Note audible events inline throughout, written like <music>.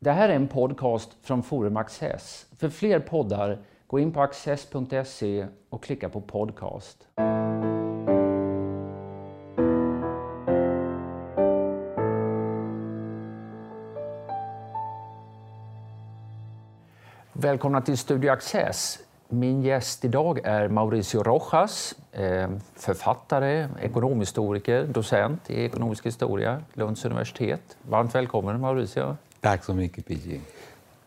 Det här är en podcast från Forum Access. För fler poddar, gå in på access.se och klicka på podcast. Välkomna till Studio Access. Min gäst idag är Mauricio Rojas, eh, författare, ekonomhistoriker, docent i ekonomisk historia, Lunds universitet. Varmt välkommen Mauricio. Tack så mycket PG.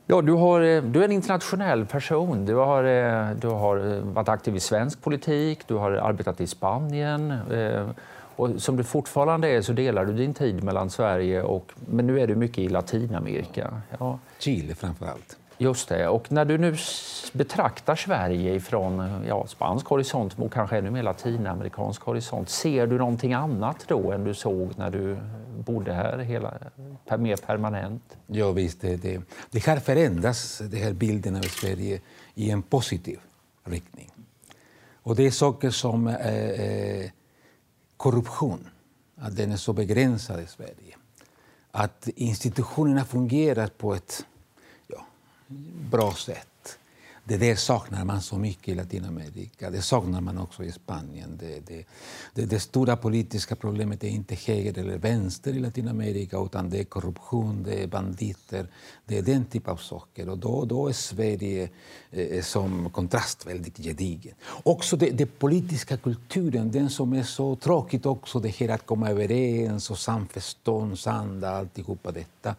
Ja, du, har, eh, du är en internationell person. Du har, eh, du har varit aktiv i svensk politik, du har arbetat i Spanien. Och som du fortfarande är så delar du din tid mellan Sverige och... Men nu är du mycket i Latinamerika. Ja. Chile framför allt. Just det. Och när du nu betraktar Sverige från ja, spansk horisont och kanske ännu mer latinamerikansk horisont, ser du någonting annat då än du såg när du bodde här hela, mer permanent? Ja, visst. Det, det, det har förändrats, den här bilden av Sverige, i en positiv riktning. Och det är saker som eh, eh, korruption, att den är så begränsad i Sverige. Att institutionerna fungerar på ett bra sätt. Det där saknar man så mycket i Latinamerika. Det saknar man också i Spanien. Det, det, det, det stora politiska problemet är inte höger eller vänster i Latinamerika utan det är korruption, det är banditer, det är den typen av saker. Och då, då är Sverige eh, eh som kontrast väldigt gedigen. Också den det politiska kulturen, den som är så tråkigt också, det här att komma överens och samförståndsanda, alltihopa detta.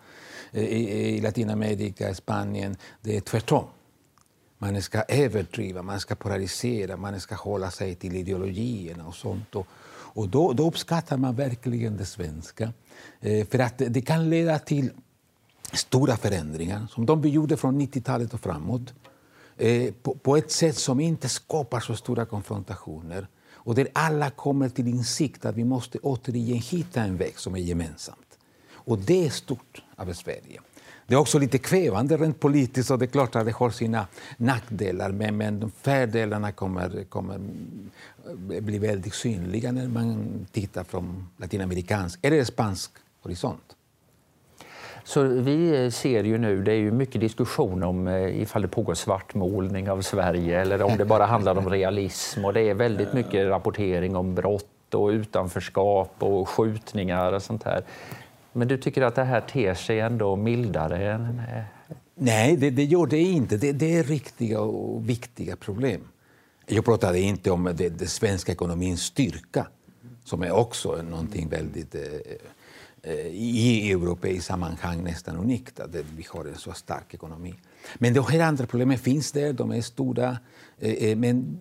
Eh, I, I Latinamerika, Spanien, det är tvärtom. Man ska överdriva, man ska polarisera, man ska hålla sig till ideologierna och sånt. Och, och då, då uppskattar man verkligen det svenska. Eh, för att det kan leda till stora förändringar, som de vi gjorde från 90-talet och framåt. Eh, på, på, ett sätt som inte skapar så stora konfrontationer och där alla kommer till insikt att vi måste återigen hitta en väg som är gemensamt. Och det är stort av Sverige. Det är också lite kvävande rent politiskt och det är klart att det har sina nackdelar men, men de fördelarna kommer, kommer eh, bli väldigt synliga när man tittar från latinamerikansk eller spansk horisont. Så vi eh, ser ju nu, det är ju mycket diskussion om eh, ifall det pågår svartmålning av Sverige eller om det bara handlar om realism och det är väldigt mycket rapportering om brott och utanförskap och skjutningar och sånt här. Men du tycker att det här ter sig ändå mildare? Än... Eh? Nej, det, det gör det inte. Det, det, är riktiga och viktiga problem. Jag pratade inte om det, det svenska ekonomins styrka som är också någonting väldigt eh, eh i europeiskt sammanhang nästan unikt, att vi har en så stark ekonomi. Men de här andra problemen finns där, de är stora. Eh, eh men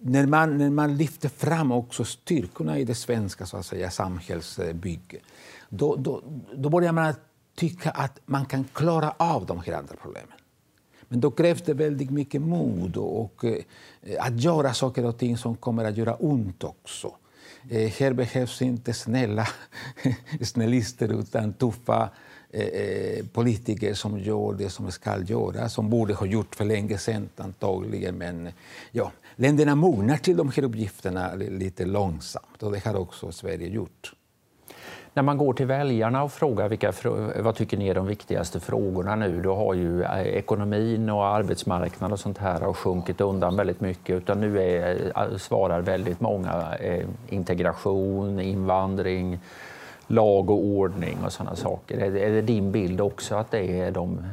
när man, när man lyfter fram också styrkorna i det svenska så att säga, samhällsbygget då, då, då börjar man tycka att man kan klara av de här andra problemen. Men då krävs det väldigt mycket mod och, och eh, att göra saker och ting som kommer att göra ont också. Eh, här behövs inte snälla <laughs> snällister utan tuffa eh, eh, politiker som gör det som ska göras, som borde ha gjort för länge sedan antagligen. Men ja, länderna mognar till de här uppgifterna lite långsamt och det har också Sverige gjort. När man går till väljarna och frågar vilka, vad tycker ni är de viktigaste frågorna nu, då har ju eh, ekonomin och arbetsmarknaden och sånt här har sjunkit undan väldigt mycket. Utan nu är, eh, svarar väldigt många eh, integration, invandring, lag och ordning och sådana saker. Är, är det din bild också att det är de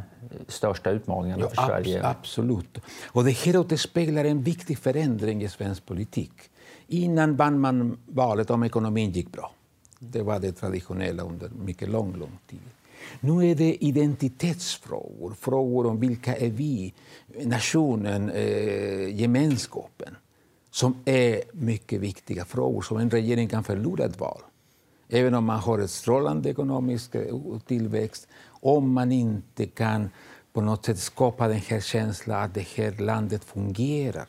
största utmaningarna ja, för Sverige? Absolut. Och det här återspeglar en viktig förändring i svensk politik. Innan vann man valet om ekonomin gick bra. Det var det traditionella under mycket lång, lång tid. Nu är det identitetsfrågor, frågor om vilka är vi, nationen, eh, gemenskapen som är mycket viktiga frågor som en regering kan förlora ett val. Även om man har ett strålande ekonomisk eh, tillväxt, om man inte kan på något sätt skapa den här känslan att det här landet fungerar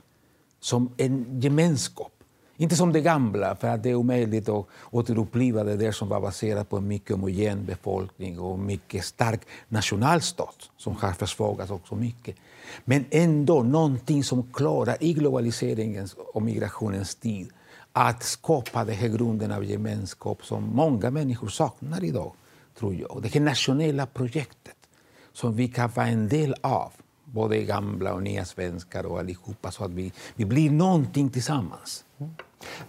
som en gemenskap inte som det gamla, för att det är omöjligt att återuppliva det där som var baserat på en mycket homogen befolkning och mycket stark nationalstat som har försvagats också mycket. Men ändå någonting som klarar i globaliseringens och migrationens tid att skapa den här grunden av gemenskap som många människor saknar idag, tror jag. Det här nationella projektet som vi kan vara en del av, både gamla och nya svenskar och allihopa, så att vi, vi blir någonting tillsammans. Mm.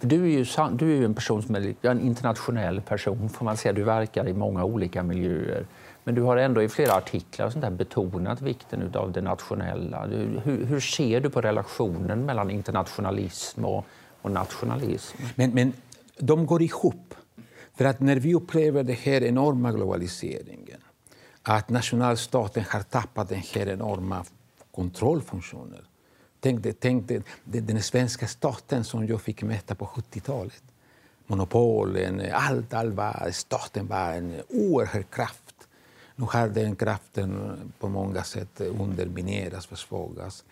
Du är, ju, du är en person som är en internationell person, får man säga. Du verkar i många olika miljöer. Men du har ändå i flera artiklar sånt där betonat vikten av det nationella. Hur, hur, ser du på relationen mellan internationalism och, och nationalism? Men, men de går ihop. För att när vi upplever den här enorma globaliseringen, att nationalstaten har tappat den här enorma kontrollfunktionen. Tänk, dig, tänk dig, den svenska staten som jag fick mäta på 70-talet. Monopolen, allt, allt var, staten var en oerhörd kraft nu har den kraften på många sätt underminerats, försvagats.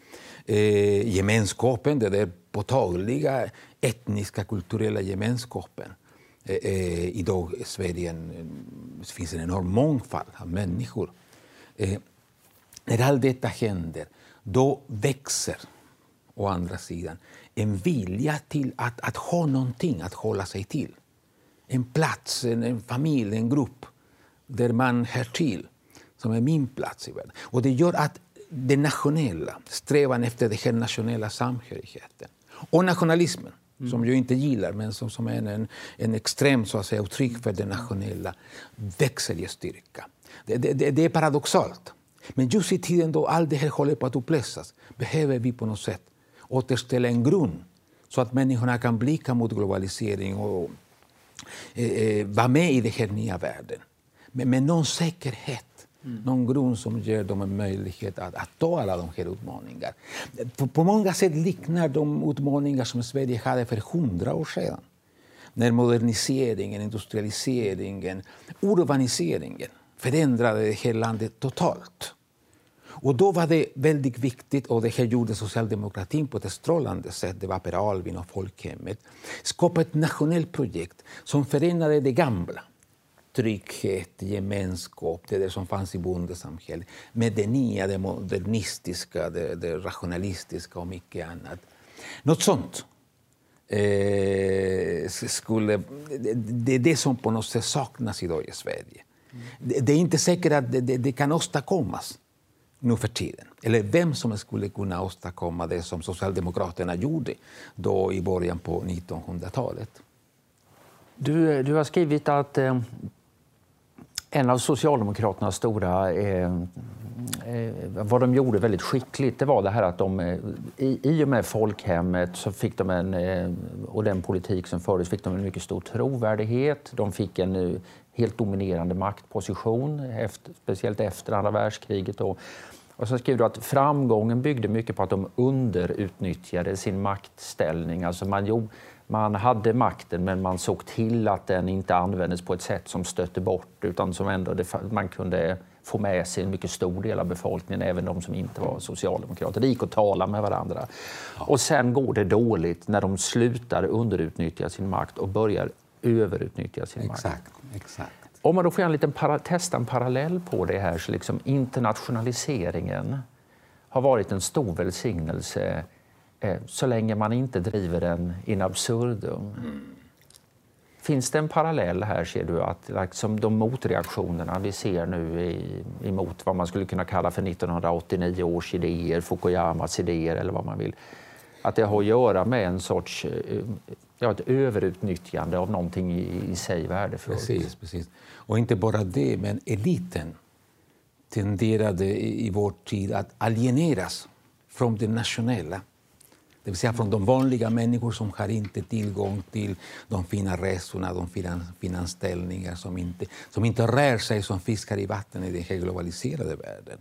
Eh, gemenskapen, den där påtagliga etniska, kulturella gemenskapen. Eh, eh, idag i Sverige en, finns en enorm mångfald av människor. Eh, när allt detta händer, då växer å andra sidan en vilja till att, att ha någonting att hålla sig till. En plats, en, en familj, en grupp där man hör till, som är min plats i världen. Och det gör att det nationella, strävan efter den här nationella samhörigheten och nationalismen, mm. som jag inte gillar, men som, som är en, en extrem så att säga, uttryck för det nationella, växer i styrka. Det, det, det är paradoxalt. Men just i tiden då allt det här håller på att upplösas behöver vi på något sätt återställa en grund så att människorna kan blicka mot globalisering och eh, eh vara med i den här nya världen med, med någon säkerhet. Mm. Någon grund som ger dem en möjlighet att, att ta alla de här utmaningarna. På, på många sätt liknar de utmaningar som Sverige hade för hundra år sedan. När moderniseringen, industrialiseringen, urbaniseringen förändrade det här landet totalt. Och då var det väldigt viktigt, och det här gjorde socialdemokratin på ett strålande sätt, det var Per Albin och folkhemmet, skapa ett nationellt projekt som förenade det gamla trygghet, gemenskap, det där som fanns i bondesamhället med det nya, det modernistiska, det, det rationalistiska och mycket annat. Något sånt eh, skulle... Det är det som på något sätt saknas idag i Sverige. Mm. Det, det, är inte säkert att det, det, det kan åstadkommas nu för tiden. Eller vem som skulle kunna åstadkomma det som Socialdemokraterna gjorde då i början på 1900-talet. Du, du har skrivit att eh, en av Socialdemokraternas stora... Eh, eh, vad de gjorde väldigt skickligt det var det här att de eh, i, i och med folkhemmet så fick de en, eh, och den politik som fördes fick de en mycket stor trovärdighet. De fick en eh, helt dominerande maktposition, efter, speciellt efter andra världskriget. Då. Och så skriver du att framgången byggde mycket på att de underutnyttjade sin maktställning. Alltså man gjorde, man hade makten men man såg till att den inte användes på ett sätt som stötte bort utan som ändå det, man kunde få med sig en mycket stor del av befolkningen, även de som inte var socialdemokrater. Det gick att tala med varandra. Och sen går det dåligt när de slutar underutnyttja sin makt och börjar överutnyttja sin exakt, makt. Exakt. Om man då får en liten para, testa en parallell på det här så liksom internationaliseringen har varit en stor välsignelse Eh, så länge man inte driver den in absurdum. Mm. Finns det en parallell här, ser du, att liksom de motreaktionerna vi ser nu i, emot vad man skulle kunna kalla för 1989 års idéer, Fukuyamas idéer eller vad man vill, att det har att göra med en sorts eh, ja, ett överutnyttjande av någonting i, i sig värdefullt. Precis, precis. Och inte bara det, men eliten tenderade i, i vår tid att alieneras från det nationella. Det vill säga från de vanliga människor som har inte tillgång till de fina resorna, de fina, fina anställningar, som inte, som inte rör sig som fiskar i vatten i den här globaliserade världen.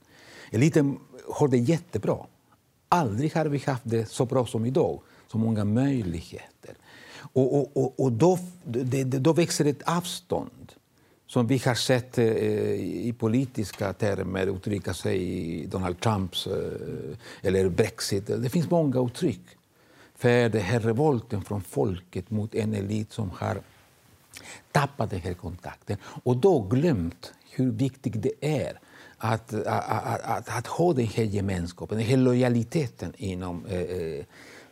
Eliten har det jättebra. Aldrig har vi haft det så bra som idag, så många möjligheter. Och, och, och, och då, det, då växer ett avstånd som vi har sett eh, i politiska termer uttrycka sig i Donald Trumps eh, eller Brexit. Det finns många uttryck för den här revolten från folket mot en elit som har tappat den här kontakten och då glömt hur viktigt det är att, att, att, att, ha den här gemenskapen, den här lojaliteten inom eh, eh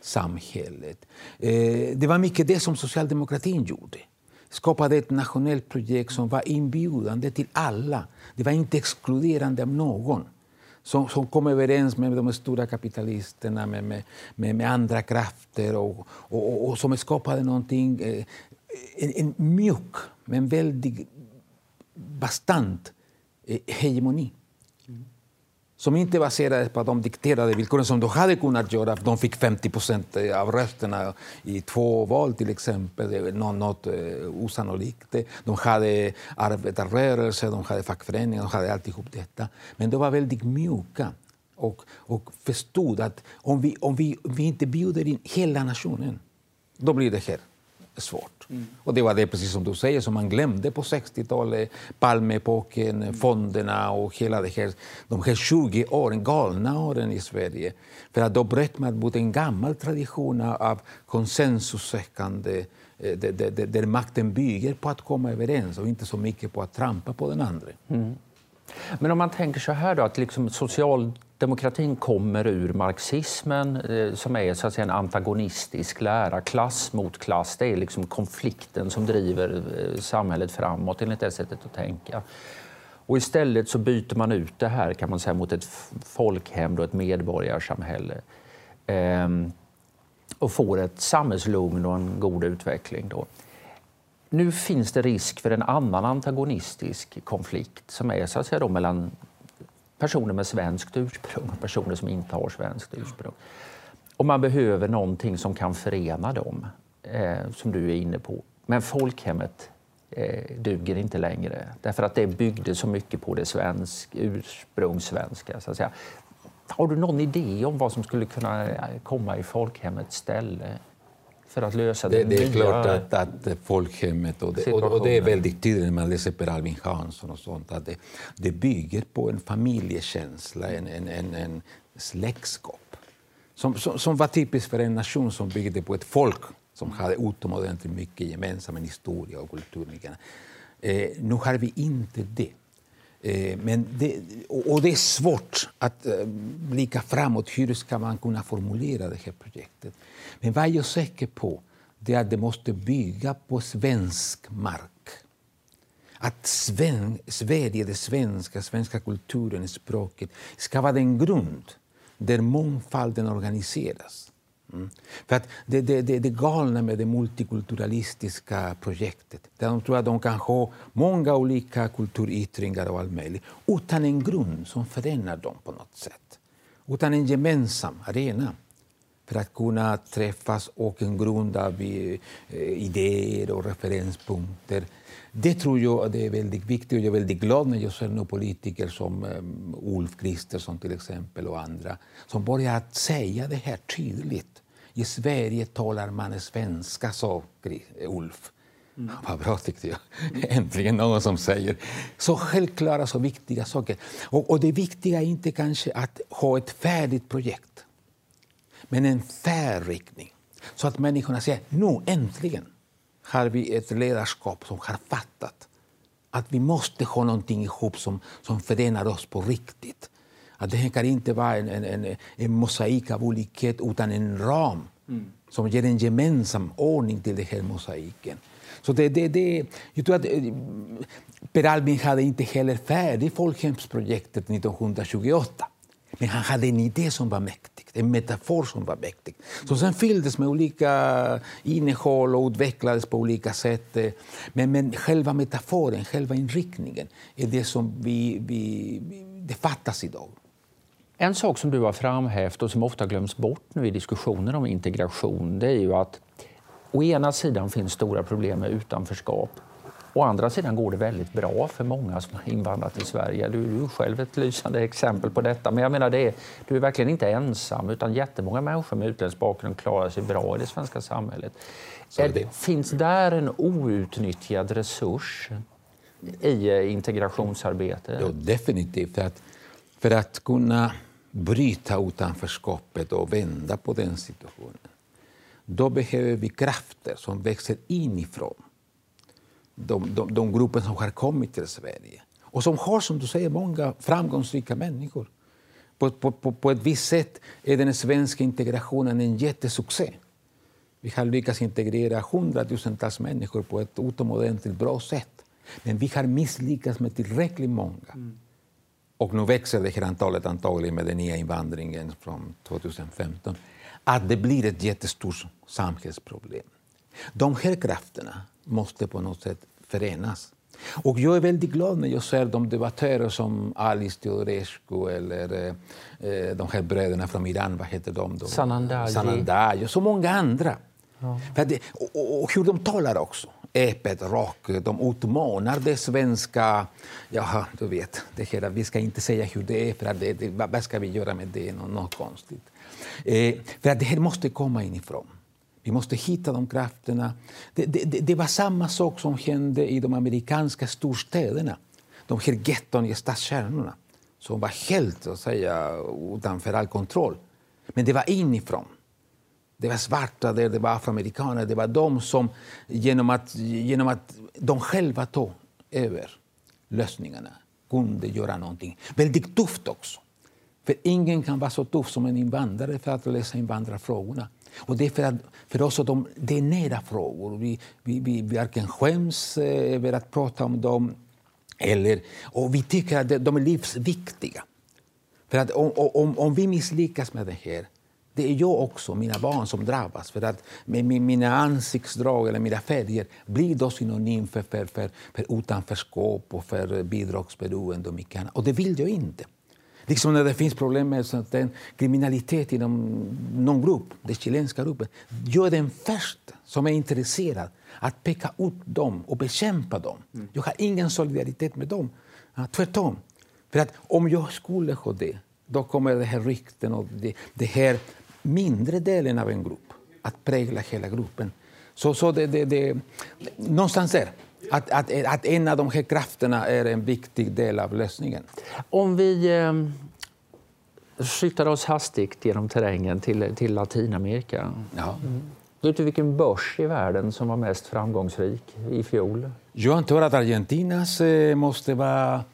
samhället. Eh, det var mycket det som socialdemokratin gjorde skapade ett nationellt projekt som var inbjudande till alla. Det var inte exkluderande av någon. Som, som kom överens med de stora kapitalisterna, med, med, med, med andra krafter och, och, och, och, som skapade någonting, eh, en, en mjuk men väldigt bastant eh, hegemoni som inte baserades på de dikterade villkoren som de hade kunnat göra. De fick 50 procent eh, av rösterna i två val till exempel. Eh, något, något osannolikt. De hade arbetarrörelse, de hade fackföreningar, de hade alltihop detta. Men de var väldigt mjuka och, och förstod att om vi, om, vi, om vi inte bjuder in hela nationen, då blir det här svårt. Mm. Och det var det, precis som du säger, som man glömde på 60-talet. Palmeepoken, mm. fonderna och hela det här, de här 20 åren, galna åren i Sverige. För att då bröt man mot en gammal tradition av konsensussökande eh, där, makten bygger på att komma överens och inte så mycket på att trampa på den andra. Mm. Men om man tänker så här då, att liksom social Demokratin kommer ur marxismen eh, som är så att säga, en antagonistisk lära. Klass mot klass, det är liksom konflikten som driver eh, samhället framåt enligt det sättet att tänka. Och istället så byter man ut det här kan man säga, mot ett folkhem och ett medborgarsamhälle. Ehm, och får ett samhällslugn och en god utveckling. Då. Nu finns det risk för en annan antagonistisk konflikt som är så att säga, då, mellan personer med svenskt ursprung och personer som inte har svenskt ursprung. Och man behöver någonting som kan förena dem, eh, som du är inne på. Men folkhemmet eh, duger inte längre därför att det byggde så mycket på det svensk, ursprungssvenska. Så att säga. Har du någon idé om vad som skulle kunna eh, komma i folkhemmets ställe? För att lösa det, det är nya klart att, att folkhemmet, och det, och, det är väldigt tydligt när man läser Per Albin Hansson och sånt, att det, det bygger på en familjekänsla, en, en, en, en släktskap. Som, som, som, var typiskt för en nation som byggde på ett folk som hade utomordentligt mycket gemensamt, historia och kultur. Eh, nu har vi inte det. Eh, men det, och det är svårt att eh, blicka framåt. Hur ska man kunna formulera det här projektet? Men vad jag är säker på är att det måste bygga på svensk mark. Att Sven, Sverige, det svenska, svenska kulturen, språket ska vara den grund där mångfalden organiseras. Mm. För att det, det, det, det galna med det multikulturalistiska projektet där de tror att de kan ha många olika kulturyttringar och allt möjligt utan en grund som förenar dem på något sätt. Utan en gemensam arena för att kunna träffas och en grund av eh, idéer och referenspunkter. Det tror jag det är väldigt viktigt och jag är väldigt glad när jag ser politiker som um, Ulf Kristersson till exempel och andra som börjar att säga det här tydligt. I Sverige talar man svenska, sa Ulf. Mm. Vad bra, tyckte jag. <laughs> Äntligen någon som säger så självklara, så viktiga saker. Och, och det viktiga är inte kanske att ha ett färdigt projekt men en färdriktning. Så att människorna säger nu äntligen har vi ett ledarskap som har fattat att vi måste ha någonting ihop som, som förenar oss på riktigt. Att det kan inte vara en, en, en, en mosaik av olikhet utan en ram mm. som ger en gemensam ordning till den här mosaiken. Så det, det, det, jag tror att eh, Per Albin hade inte heller färdigt folkhemsprojektet 1928. Men han hade en idé som var mäktig, en metafor som var mäktig. Som sen fylldes med olika innehåll och utvecklades på olika sätt. Men, men själva metaforen, själva inriktningen, är det som vi, vi, det fattas idag. En sak som du har framhävt och som ofta glöms bort nu i diskussioner om integration, det är ju att å ena sidan finns stora problem med utanförskap Å andra sidan går det väldigt bra för många som har invandrat till Sverige. Du är själv ett lysande exempel på detta. Men jag menar, det är, du är verkligen inte ensam, utan jättemånga människor med utländsk bakgrund klarar sig bra i det svenska samhället. Är, det. Finns där en outnyttjad resurs i eh, integrationsarbetet? Ja, definitivt. För att, för att kunna bryta utanförskapet och vända på den situationen, då behöver vi krafter som växer inifrån de, de, de grupper som har kommit till Sverige och som har, som du säger, många framgångsrika människor. På, på, på, på ett visst sätt är den svenska integrationen en jättesuccé. Vi har lyckats integrera hundratusentals människor på ett utomordentligt bra sätt. Men vi har misslyckats med tillräckligt många. Mm. Och nu växer det här antalet antagligen med den nya invandringen från 2015. Att det blir ett jättestort samhällsproblem. De här krafterna måste på något sätt förenas. Och jag är väldigt glad när jag ser de debattörer som Alice Teodorescu eller eh, de här bröderna från Iran, vad heter de? Då? Sanandaji. Sanandaji och så många andra. Ja. Det, och, och, hur de talar också. Öppet, rakt. De utmanar det svenska... Jaha, du vet, det här, vi ska inte säga hur det är, för det, det, vad ska vi göra med det? Något, något konstigt. Eh, för att det här måste komma inifrån. Vi måste hitta de krafterna. Det, det, det, var samma sak som hände i de amerikanska storstäderna. De här getton i stadskärnorna som var helt att säga, utanför all kontroll. Men det var inifrån. Det var svarta där, det var afroamerikaner. Det var de som genom att, genom att de själva tog över lösningarna kunde göra någonting. Väldigt tufft också. För ingen kan vara så tuff som en invandrare för att lösa invandrarfrågorna. Och det är för, att, för oss att de, det är nära frågor. Vi, vi, vi varken skäms eh, över att prata om dem eller, och vi tycker att de är livsviktiga. För att om, om, om vi misslyckas med det här det är jag också, mina barn, som drabbas. För att med mina ansiktsdrag eller mina färger blir då synonym för, för, för, för utanförskap och för bidragsberoende och mycket annat. Och det vill jag inte. Liksom när det finns problem med sånt, kriminalitet inom någon grupp, den chilenska gruppen. Jag är den första som är intresserad att peka ut dem och bekämpa dem. Mm. Jag har ingen solidaritet med dem. Ja, tvärtom. För att om jag skulle ha det, då kommer det här rykten och det, det här mindre delen av en grupp att prägla hela gruppen. Så, så det, det, det, någonstans där. Att, att, att en av de här krafterna är en viktig del av lösningen. Om vi eh, flyttar oss hastigt genom terrängen till, till Latinamerika. Ja. Mm. Vet du vilken börs i världen som var mest framgångsrik i fjol? Jag antar att Argentinas eh, måste vara...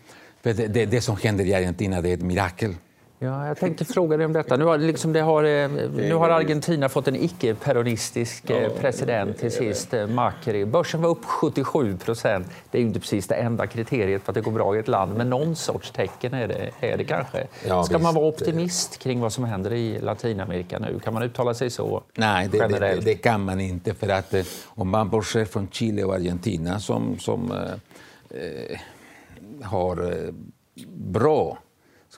Det, det, det, som händer i Argentina det är ett mirakel. Ja, jag tänkte fråga dig om detta. Nu har, liksom det har, eh, nu har Argentina fått en icke-peronistisk eh, president till sist, eh, Macri. Börsen var upp 77 procent. Det är inte precis det enda kriteriet för att det går bra i ett land, men någon sorts tecken är det, är det kanske. Ja, Ska man vara optimist kring vad som händer i Latinamerika nu? Kan man uttala sig så Nej, det, det, det kan man inte. För att om man bortser från Chile och Argentina som, som eh, har bra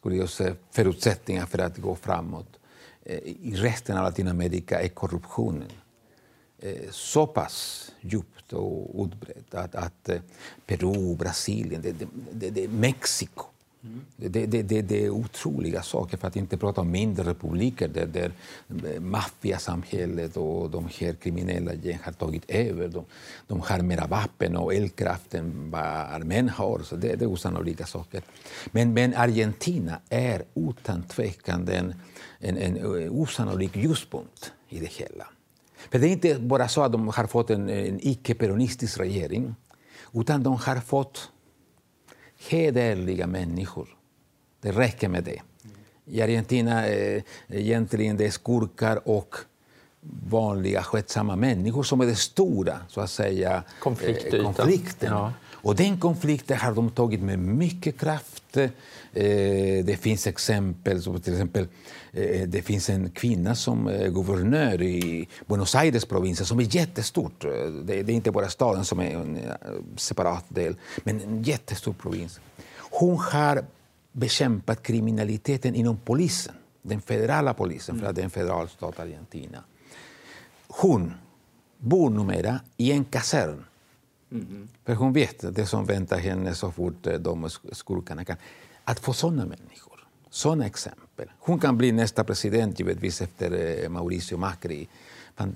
skulle jag säga, förutsättningar för att gå framåt. Eh, I resten av Latinamerika är korruptionen eh, så pass djupt och utbredd att, att eh, Peru, Brasilien, det, det, det, Mexiko Mm. Det, det, det, det, är otroliga saker, för att inte prata om mindre republiker där, där maffiasamhället och de här kriminella gängen har tagit över. De, de har mera vapen och eldkraft än vad armén har. Så det, det är osannolika saker. Men, men Argentina är utan tvekan en, en, en eh, osannolik ljuspunkt i det hela. För det är inte bara så att de har fått en, en icke-peronistisk regering, utan de har fått hederliga människor. Det räcker med det. I Argentina är egentligen det är skurkar och vanliga skötsamma människor som är det stora så att säga, konflikten. Ja. Och den konflikten har de tagit med mycket kraft. Eh, det finns exempel, som till exempel eh, det finns en kvinna som är guvernör i Buenos Aires provinsen som är jättestort. Eh, det är inte bara staden som är en eh, separat del, men en jättestor provins. Hon har bekämpat kriminaliteten inom polisen, den federala polisen, för att det är en federal stat, Argentina. Hon bor numera i en kasern Mm. För hon vet det som väntar henne så fort eh, de skurkarna kan. Att få såna människor, såna exempel. Hon kan bli nästa president givetvis efter eh, Mauricio Macri.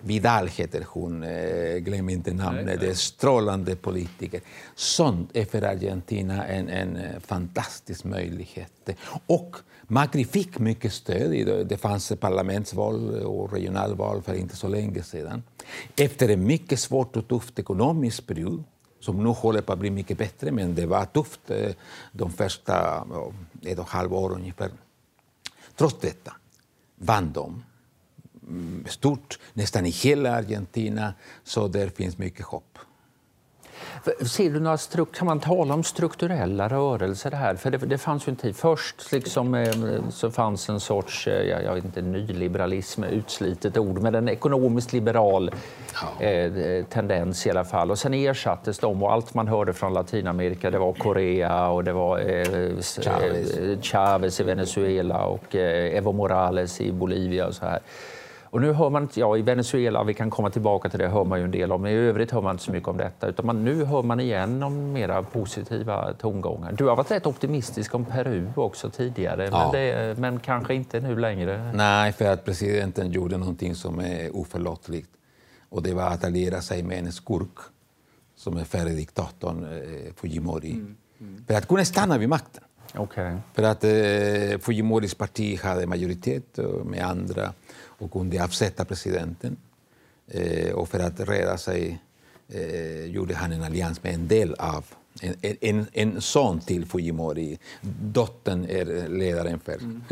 Vidal heter hon, eh, glöm inte namnet. Det är strålande politiker. Sånt är för Argentina en, en fantastisk möjlighet. Och Macri fick mycket stöd. Det fanns parlamentsval och regionalval för inte så länge sedan. Efter en mycket svår och tuff ekonomisk period som nu håller på att bli mycket bättre, men det var tufft eh, de första ett och ett halvt år ungefär. Trots detta vann de mm, stort, nästan i hela Argentina, så där finns mycket hopp. Ser du några kan man tala om strukturella rörelser här? För det, det fanns ju en tid. Först liksom, eh, så fanns en sorts, eh, jag, jag vet inte, nyliberalism, utslitet ord, men en ekonomiskt liberal ja. eh, tendens i alla fall. Och sen ersattes de och allt man hörde från Latinamerika, det var Korea och det var eh, Chavez. Eh, Chavez i Venezuela och eh, Evo Morales i Bolivia och så här. Och nu hör man ja, i Venezuela, vi kan komma tillbaka till det, hör man ju en del om, men i övrigt hör man inte så mycket om detta. Utan man, nu hör man igen om mera positiva tongångar. Du har varit rätt optimistisk om Peru också tidigare, ja. men, det, men kanske inte nu längre. Nej, för att presidenten gjorde någonting som är oförlåtligt. Och det var att alliera sig med en skurk som är förre diktatorn eh, Fujimori. Mm. Mm. För att kunna stanna vid makten. Okay. För att eh, Fujimoris parti hade majoritet med andra och kunde avsätta presidenten. Eh, och för att rädda sig eh, gjorde han en allians med en del av en, en, en son till Fujimori. Dottern är ledaren för mm.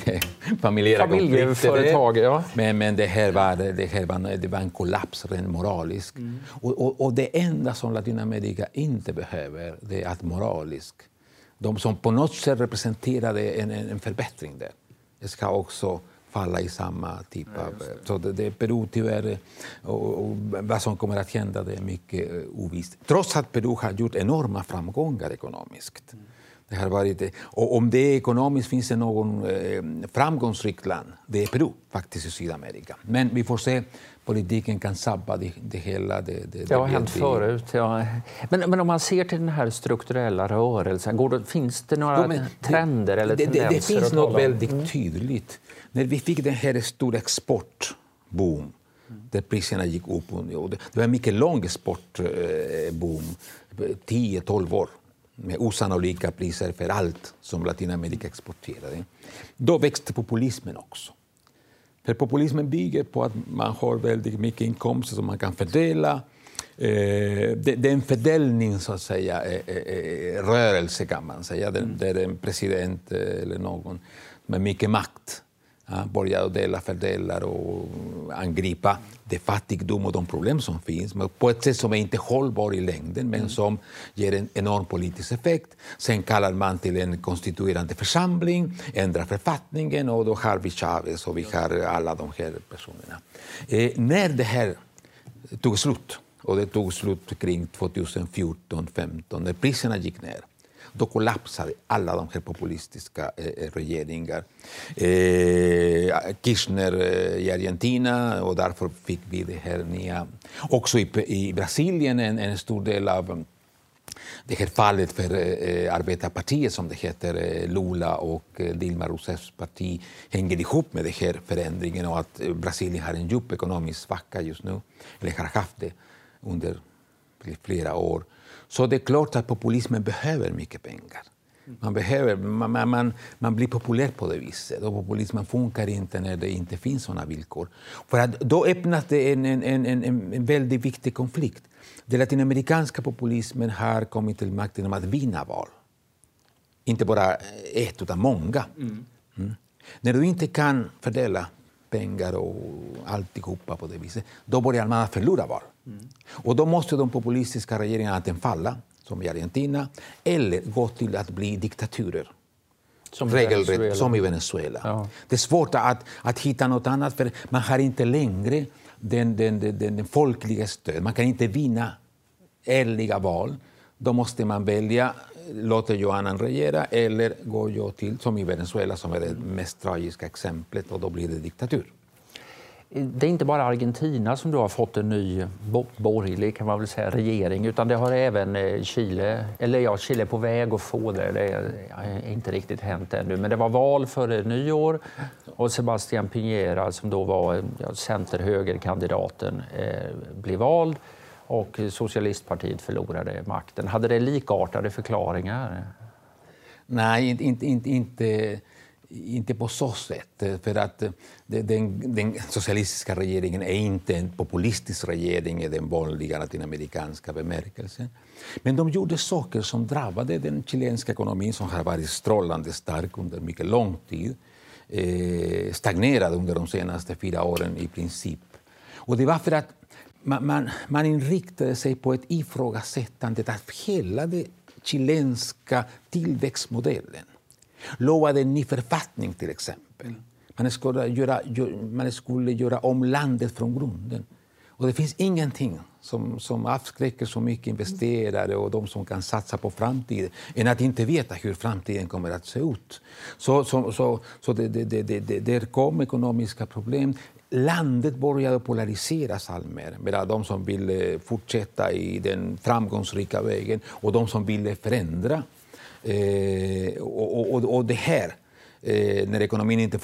<laughs> familjära Familjeföretag, ja. Men, men det, här var, det, här var, det var en kollaps rent moralisk. Mm. Och, och, och, det enda som Latinamerika inte behöver det är att moralisk. De som på något sätt representerade en, en förbättring där ska också falla i samma typ av... Så det, det Peru tyvärr, och, och, vad som kommer att hända det är mycket uh, ovisst. Trots att Peru har gjort enorma framgångar ekonomiskt. Mm. Det har varit, och om det ekonomiskt finns det någon eh, framgångsrikt land, det är Peru faktiskt i Sydamerika. Men vi får se politiken kan sabba det, det hela. Det, det, det har hänt förut. Ja. Men, men om man ser till den här strukturella rörelsen, går det, finns det några ja, trender eller tendenser? Det, finns något väldigt mm. tydligt. När vi fick den här stora exportboom där priserna gick upp. Det var en mycket lång exportboom, 10-12 år med osannolika priser för allt som Latinamerika exporterade. Då växte populismen också. För populismen bygger på att man har väldigt mycket inkomster som man kan fördela. Eh, det, är en fördelning, så att säga, eh, eh, rörelse kan man säga, mm. där en president eller någon med mycket makt ja, börjar dela, fördela och angripa det fattigdom och de problem som finns men på ett sätt som är inte hållbar i längden men mm. som ger en enorm politisk effekt. Sen kallar man till en konstituerande församling, ändrar författningen och då har vi Chavez och vi har alla de här personerna. Eh, när det här tog slut, och det tog slut kring 2014-2015, när priserna gick ner då kollapsade alla de här populistiska eh, eh, regeringar. Eh, Kirchner eh, i Argentina och därför fick vi det här nya. Också i, i Brasilien en, en stor del av mm, det här fallet för eh, arbetarpartiet, som det heter, eh, Lula och eh, Dilma Rousseffs parti hänger ihop med den här förändringen och att eh, Brasilien har en djup ekonomisk svacka just nu, eller har haft det under flera år. Så det är klart att populismen behöver mycket pengar. Man, behöver, man, man, man blir populär på det viset. Och populismen funkar inte när det inte finns såna villkor. För att då öppnas det en, en, en, en, en väldigt viktig konflikt. Den latinamerikanska populismen har kommit till makten genom att vinna val. Inte bara ett, utan många. Mm. Mm. När du inte kan fördela pengar och alltihopa på det viset, då börjar man förlora val. Mm. Och då måste de populistiska regeringarna antingen falla, som i Argentina, eller gå till att bli diktaturer. Som, Regelrätt, som i Venezuela. Ja. Det är svårt att, att hitta något annat, för man har inte längre den, den, den, den folkliga stöd. Man kan inte vinna ärliga val. Då måste man välja låter Johanan regera eller går jag till, som i Venezuela som är det mest tragiska exemplet, och då blir det diktatur. Det är inte bara Argentina som du har fått en ny borgerlig kan man väl säga, regering utan det har även eh, Chile, eller ja, Chile är på väg att få det. Det har eh, inte riktigt hänt ännu. Men det var val före nyår och Sebastian Piñera som då var ja, center-högerkandidaten eh, blev vald och Socialistpartiet förlorade makten. Hade det likartade förklaringar? Nej, inte, inte, inte, inte på så sätt. För att den, den, socialistiska regeringen är inte en populistisk regering i den vanliga latinamerikanska bemärkelsen. Men de gjorde saker som drabbade den chilenska ekonomin som har varit strålande stark under mycket lång tid. eh, under de senaste fyra åren i princip. Och det var för att man, man, man inriktade sig på ett ifrågasättande av hela den chilenska tillväxtmodellen. Lovade en ny författning till exempel. Man skulle, göra, man skulle göra om landet från grunden. Och det finns ingenting som, som avskräcker så mycket investerare och de som kan satsa på framtiden än att inte veta hur framtiden kommer att se ut. Så, så, så, så det, det, det, det, det kom ekonomiska problem. Landet började polariseras alltmer mellan de som ville fortsätta i den framgångsrika vägen och de som ville förändra. Eh, och, och, och det här, eh, när ekonomin inte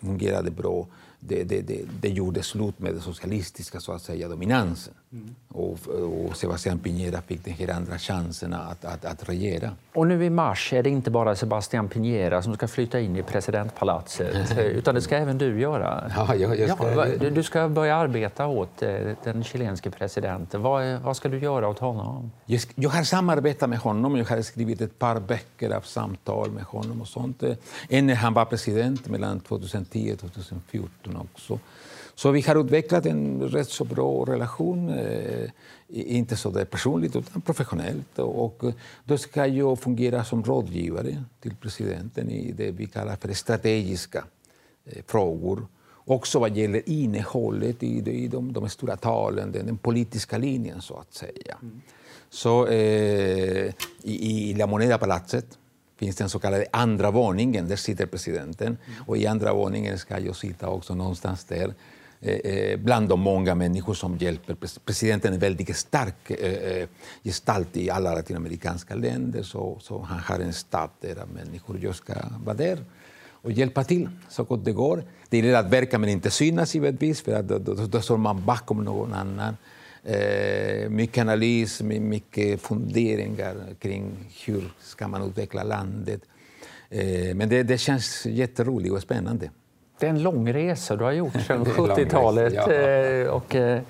fungerade bra, det, det, det, det gjorde slut med den socialistiska så att säga, dominansen. Mm. Och, och Sebastián Piñera fick den här andra chansen att, att, att regera. Och nu i mars är det inte bara Sebastián Piñera som ska flytta in i presidentpalatset, <laughs> utan det ska även du göra. Ja, jag, jag ska... Ja, du ska börja arbeta åt eh, den chilenske presidenten. Vad, vad ska du göra åt honom? Jag, jag har samarbetat med honom. Jag har skrivit ett par böcker av samtal med honom. och sånt. En när han var president mellan 2010 och 2014 också. Så vi har utvecklat en rätt så bra relation, eh, inte så där personligt utan professionellt. Och då ska jag fungera som rådgivare till presidenten i det vi kallar för strategiska eh, frågor. Också vad gäller innehållet i, i de, de stora talen, den, den, politiska linjen så att säga. Mm. Så eh, i, i La Moneda-palatset finns den så kallade andra våningen. Där sitter presidenten. Mm. Och I andra våningen ska jag sitta också någonstans där Eh, eh, Eh, eh, bland de många människor som hjälper. Presidenten är en väldigt stark eh, gestalt i alla latinamerikanska länder så, så han har en stab där människor. Jag ska vara där och hjälpa till så gott det går. Det gäller att verka men inte synas givetvis för att då, då, då står man bakom någon annan. Eh, mycket analys, mycket funderingar kring hur ska man utveckla landet. Eh, men det, det känns jätteroligt och spännande. Det är en lång resa du har gjort <laughs> sedan 70-talet. Ja. Eh, och, eh,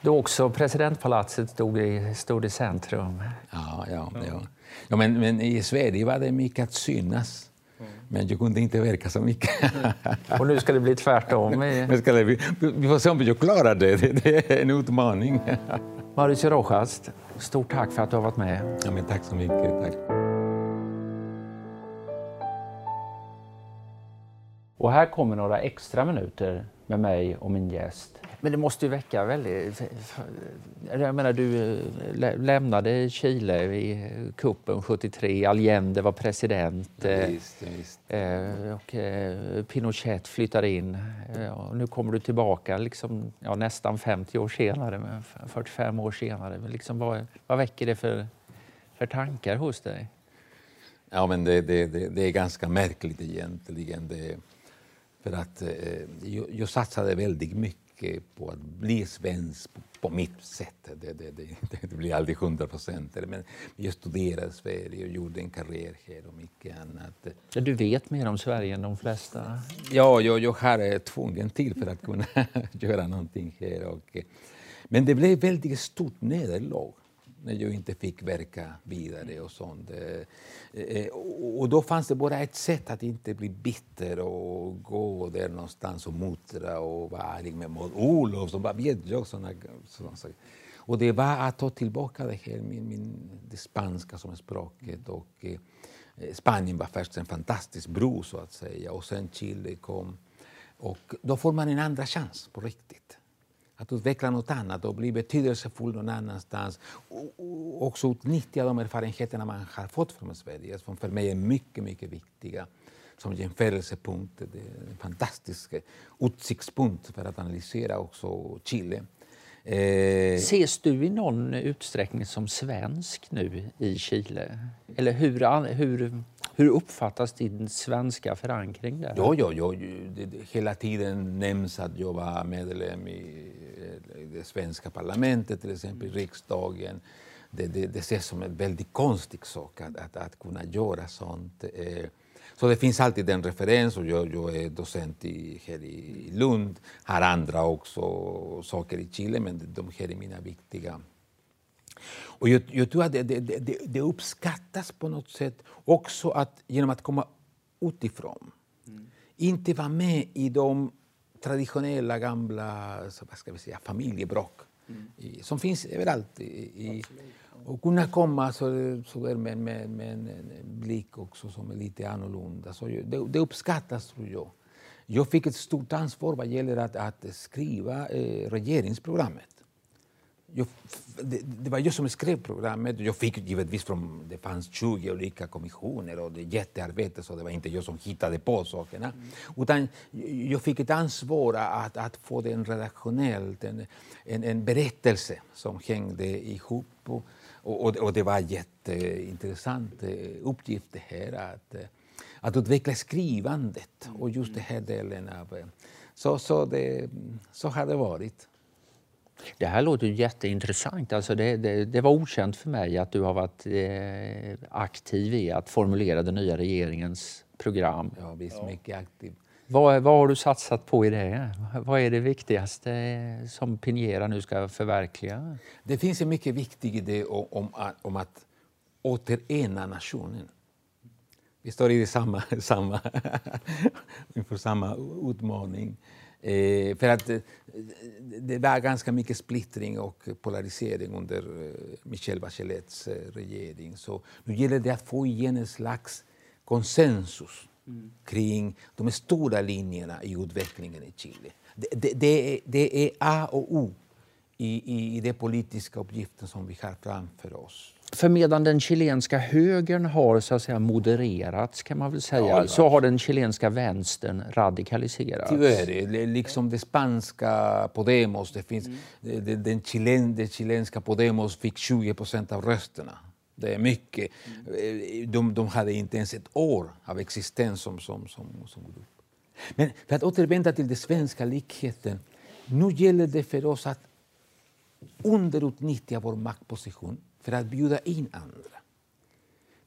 då också presidentpalatset stod i, stod i centrum. Ja, ja, ja. ja men, men i Sverige var det mycket att synas. Men jag kunde inte verka så mycket. <laughs> Och nu ska det bli tvärtom? Men <laughs> ska det, vi får se om jag klarar det. Det är en utmaning. Mauricio Rojas, stort tack för att du har varit med. Ja, men tack så mycket. Tack. Och här kommer några extra minuter med mig och min gäst. Men det måste ju väcka väldigt... Jag menar, du eh, lämnade Chile i kuppen 73. Allende var president. Ja, visst, visst. Eh, och eh, Pinochet flyttade in. Och nu kommer du tillbaka liksom, ja, nästan 50 år senare, 45 år senare. Men liksom, vad, vad väcker det för, för tankar hos dig? Ja, men det, det, det, det är ganska märkligt egentligen. Det, för att eh, jag, jag satsade väldigt mycket på att bli svensk på, mitt sätt. Det, det, det, det <laughs> blir aldrig hundra procent. Men jag studerade Sverige och gjorde en karriär här och mycket annat. Du vet mer om Sverige än de flesta? Ja, jag, jag har tvungen till för att kunna <laughs> göra någonting här. Och, men det blev väldigt stort nederlag när jag inte fick verka vidare och sånt. Eh, eh, och då fanns det bara ett sätt att inte bli bitter och gå där någonstans och muttra och vara arg med Maud Olofsson, vad vet jag? Såna, såna saker. Och det var att ta tillbaka det här, min, min, det spanska som språket. Och, eh, eh, Spanien var först en fantastisk bro, så att säga, och sen Chile kom. Och då får man en andra chans på riktigt att utveckla något annat och bli betydelsefull någon annanstans. Och också utnyttja de erfarenheterna man har fått från Sverige som för mig är mycket, mycket viktiga som jämförelsepunkt. Det är en fantastisk utsiktspunkt för att analysera också Chile. Eh... Ses du i någon utsträckning som svensk nu i Chile? Eller hur, hur, hur uppfattas din svenska förankring där? Ja, ja, ja. Det, det, hela tiden nämns att jag var medlem i det svenska parlamentet, till exempel i riksdagen. Det, det, det ses som en väldigt konstig sak att, att, att kunna göra sånt. Eh, så det finns alltid en referens och jag, jag är docent i, här i Lund, har andra också saker i Chile, men de här är mina viktiga. Och jag, jag tror att det, det, det, det, uppskattas på något sätt också att genom att komma utifrån, mm. inte vara med i de traditionella gamla så vad ska vi säga, familjebråk mm. i, som finns överallt. I, i, och kunna komma så, så med, med, med en, en blick också som är lite annorlunda. Så det, det uppskattas, tror jag. Jag fick ett stort ansvar vad gäller att, att skriva eh, regeringsprogrammet. Jag, det, det, var jag som skrev programmet. Jag fick givetvis från, det fanns 20 olika kommissioner och det jättearbete så det var inte jag som hittade på sakerna. Mm. Utan jag fick ett ansvar att, att få det redaktionellt, en, en, en berättelse som hängde ihop. Och, och, och det var en jätteintressant eh, uppgift det här att, eh, att utveckla skrivandet och just den här delen av... Eh, så, så, det, så har det varit. Det här låter jätteintressant. Alltså det, det, det, var okänt för mig att du har varit eh, aktiv i att formulera den nya regeringens program. Ja, visst, mycket aktiv. Vad, vad har du satsat på i det? Vad är det viktigaste som Pinera nu ska förverkliga? Det finns en mycket viktig idé om, om, om att återena nationen. Vi står i samma, <laughs> samma, <laughs> inför samma utmaning. Eh, för att eh, det var ganska mycket splittring och polarisering under eh, Michel Bachelets eh, regering. Så nu gäller det att få igen en slags konsensus mm. kring de stora linjerna i utvecklingen i Chile. Det, det, det, är, det är A och O i, i, i den politiska uppgiften som vi har framför oss. För medan den chilenska högern har så att säga modererats kan man väl säga, ja, så har den chilenska vänstern radikaliserats. Tyvärr, liksom det spanska Podemos, det finns, mm. den, chilen, det chilenska Podemos fick 20 procent av rösterna. Det är mycket. Mm. De, de hade inte ens ett år av existens som, som, som, som grupp. Men för att återvända till den svenska likheten. Nu gäller det för oss att underutnyttja vår maktposition för att bjuda in andra.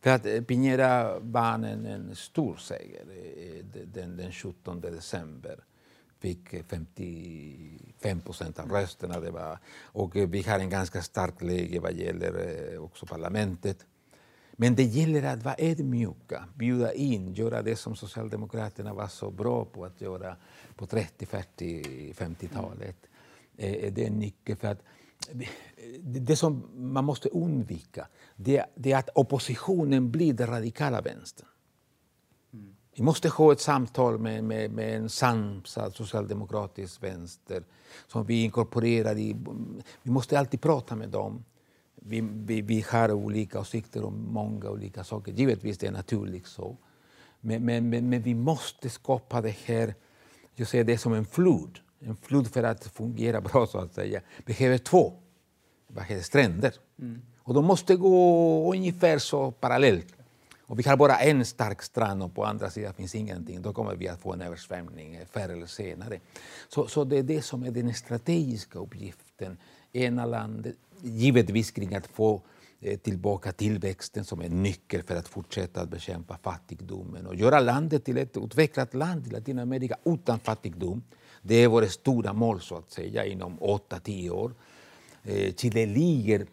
För att eh, Piñera vann en, en stor seger eh, den, den 17 december fick 55 procent av rösterna. Det var, och eh, vi har en ganska stark läge vad gäller också parlamentet. Men det gäller att vara ödmjuka, bjuda in, göra det som Socialdemokraterna var så bra på att göra på 30, 40, 50-talet. Det är en nyckel. För att det som man måste undvika det, det är att oppositionen blir den radikala vänstern. Mm. Vi måste ha ett samtal med, med, med en sansad socialdemokratisk vänster som vi inkorporerar i. Vi måste alltid prata med dem. Vi, vi, vi har olika åsikter om många olika saker. Givetvis det är naturligt så. Men, men, men, men vi måste skapa det här, jag säger det som en flod en flod för att fungera bra så att säga behöver två vad heter, stränder. Mm. Och de måste gå ungefär så parallellt. Och vi har bara en stark strand och på andra sidan finns ingenting. Då kommer vi att få en översvämning förr eller senare. Så, så det är det som är den strategiska uppgiften. Ena landet, givetvis kring att få eh, tillbaka tillväxten som en nyckel för att fortsätta att bekämpa fattigdomen och göra landet till ett utvecklat land i Latinamerika utan fattigdom. Det är vårt stora mål så att säga inom 8-10 år. Eh, Chile ligger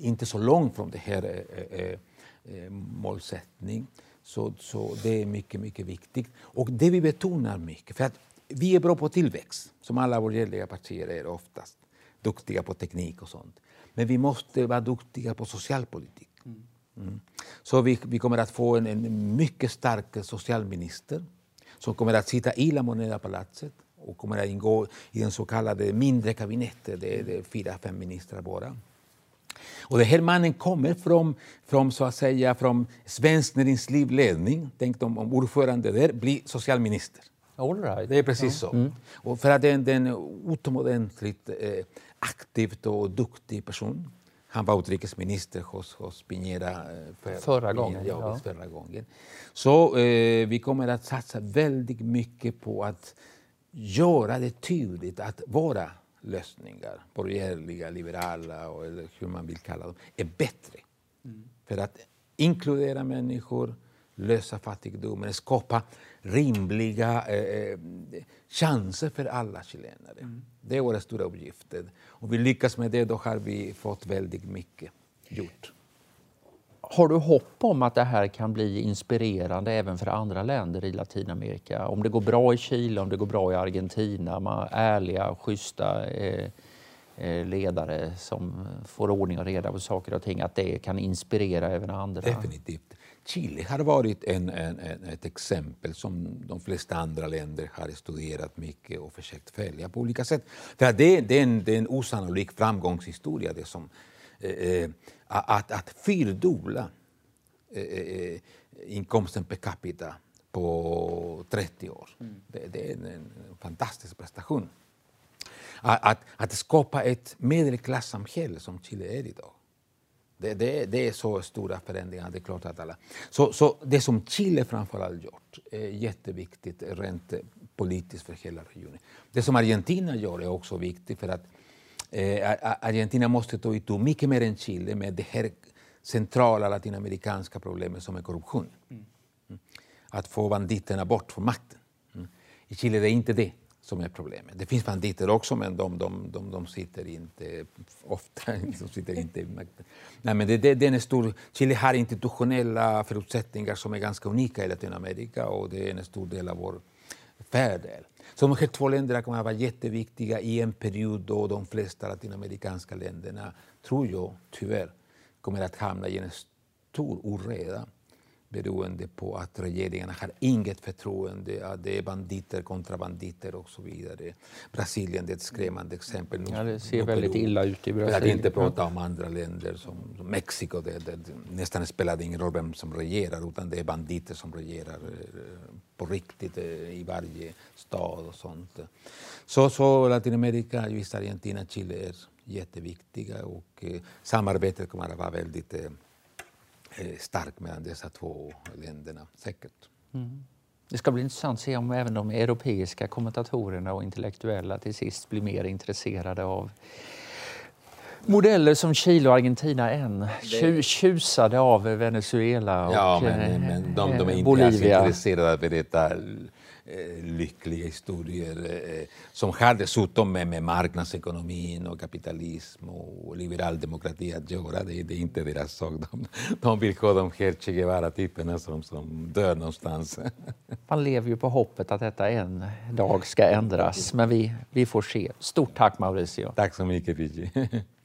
inte så långt från det här eh, eh, eh, målsättning. Så, så det är mycket, mycket viktigt. Och det vi betonar mycket, för att vi är bra på tillväxt, som alla borgerliga partier är oftast. Duktiga på teknik och sånt. Men vi måste vara duktiga på socialpolitik. Mm. mm. Så vi, vi kommer att få en, en mycket stark socialminister som kommer att sitta i La Moneda-palatset och kommer att ingå i den så kallade mindre kabinettet. Det är, det fyra, fem ministrar bara. Och den här mannen kommer från, från, så att säga, från Svensk Näringslivsledning. Tänk om, om ordförande där blir socialminister. All right. Det är precis så. Mm. Och för att det är en utomordentligt eh, aktiv och duktig person. Han var utrikesminister hos, hos Piñera eh, för, förra, gången, ja, ja. förra gången. Så eh, vi kommer att satsa väldigt mycket på att göra det tydligt att våra lösningar, borgerliga, liberala och, eller hur man vill kalla dem, är bättre. Mm. För att inkludera människor, lösa fattigdomen, skapa rimliga eh, eh, chanser för alla chilenare. Mm. Det är våra stora uppgifter. Om vi lyckas med det då har vi fått väldigt mycket gjort. Har du hopp om att det här kan bli inspirerande även för andra länder i Latinamerika? Om det går bra i Chile, om det går bra i Argentina, man ärliga, schyssta eh, eh, ledare som får ordning och reda på saker och ting, att det kan inspirera även andra? Definitivt. Chile har varit en, en, en, ett exempel som de flesta andra länder har studerat mycket och försökt följa på olika sätt. För det, det, är en, det är en osannolik framgångshistoria det som, eh, eh att, att fyrdubbla eh, eh, inkomsten per capita på 30 år. Mm. Det, det, är en, fantastisk prestation. Att, att, att skapa ett medelklassamhälle som Chile är idag det, det, det, är så stora förändringar. Det är klart att alla... Så, så det som Chile framförallt gjort är jätteviktigt rent politiskt för hela regionen. Det som Argentina gör är också viktigt för att eh, Argentina måste ta itu mycket mer än Chile med det här centrala latinamerikanska problemet som är korruption. Mm. Att få banditerna bort från makten. Mm. I Chile är det inte det som är problemet. Det finns banditer också, men de, de, de, de sitter inte ofta <laughs> de sitter inte i makten. Nej, men det, det, det är en stor, Chile har institutionella förutsättningar som är ganska unika i Latinamerika och det är en stor del av vår fördel. Så de här två länderna kommer att vara jätteviktiga i en period då de flesta latinamerikanska länderna, tror jag, tyvärr, kommer att hamna i en stor oreda beroende på att regeringarna har inget förtroende, att det är banditer kontra banditer och så vidare. Brasilien är ett skrämmande exempel. Ja, det ser väldigt illa ut i Brasilien. För att inte prata om andra länder som, som Mexiko, det, det, det nästan spelar ingen roll vem som regerar, utan det är banditer som regerar eh, på riktigt eh, i varje stad och sånt. Så, så Latinamerika, just Argentina, Chile är jätteviktiga och eh, samarbetet kommer att vara väldigt Eh, stark mellan dessa två länderna, säkert. Mm. Det ska bli intressant att se om även de europeiska kommentatorerna och intellektuella till sist blir mer intresserade av modeller som Chile och Argentina än. Det... Tjusade av Venezuela och ja, men, men de, de är inte Bolivia. intresserade av detta Eh, lyckliga historier eh, som har dessutom med, med marknadsekonomin och kapitalism och liberal demokrati att göra. Det, det är inte deras sak. De, de vill ha de här Che Guevara-typerna som, som dör någonstans. <laughs> Man lever ju på hoppet att detta en dag ska ändras, men vi, vi får se. Stort tack Mauricio. Tack så mycket Fiji. <laughs>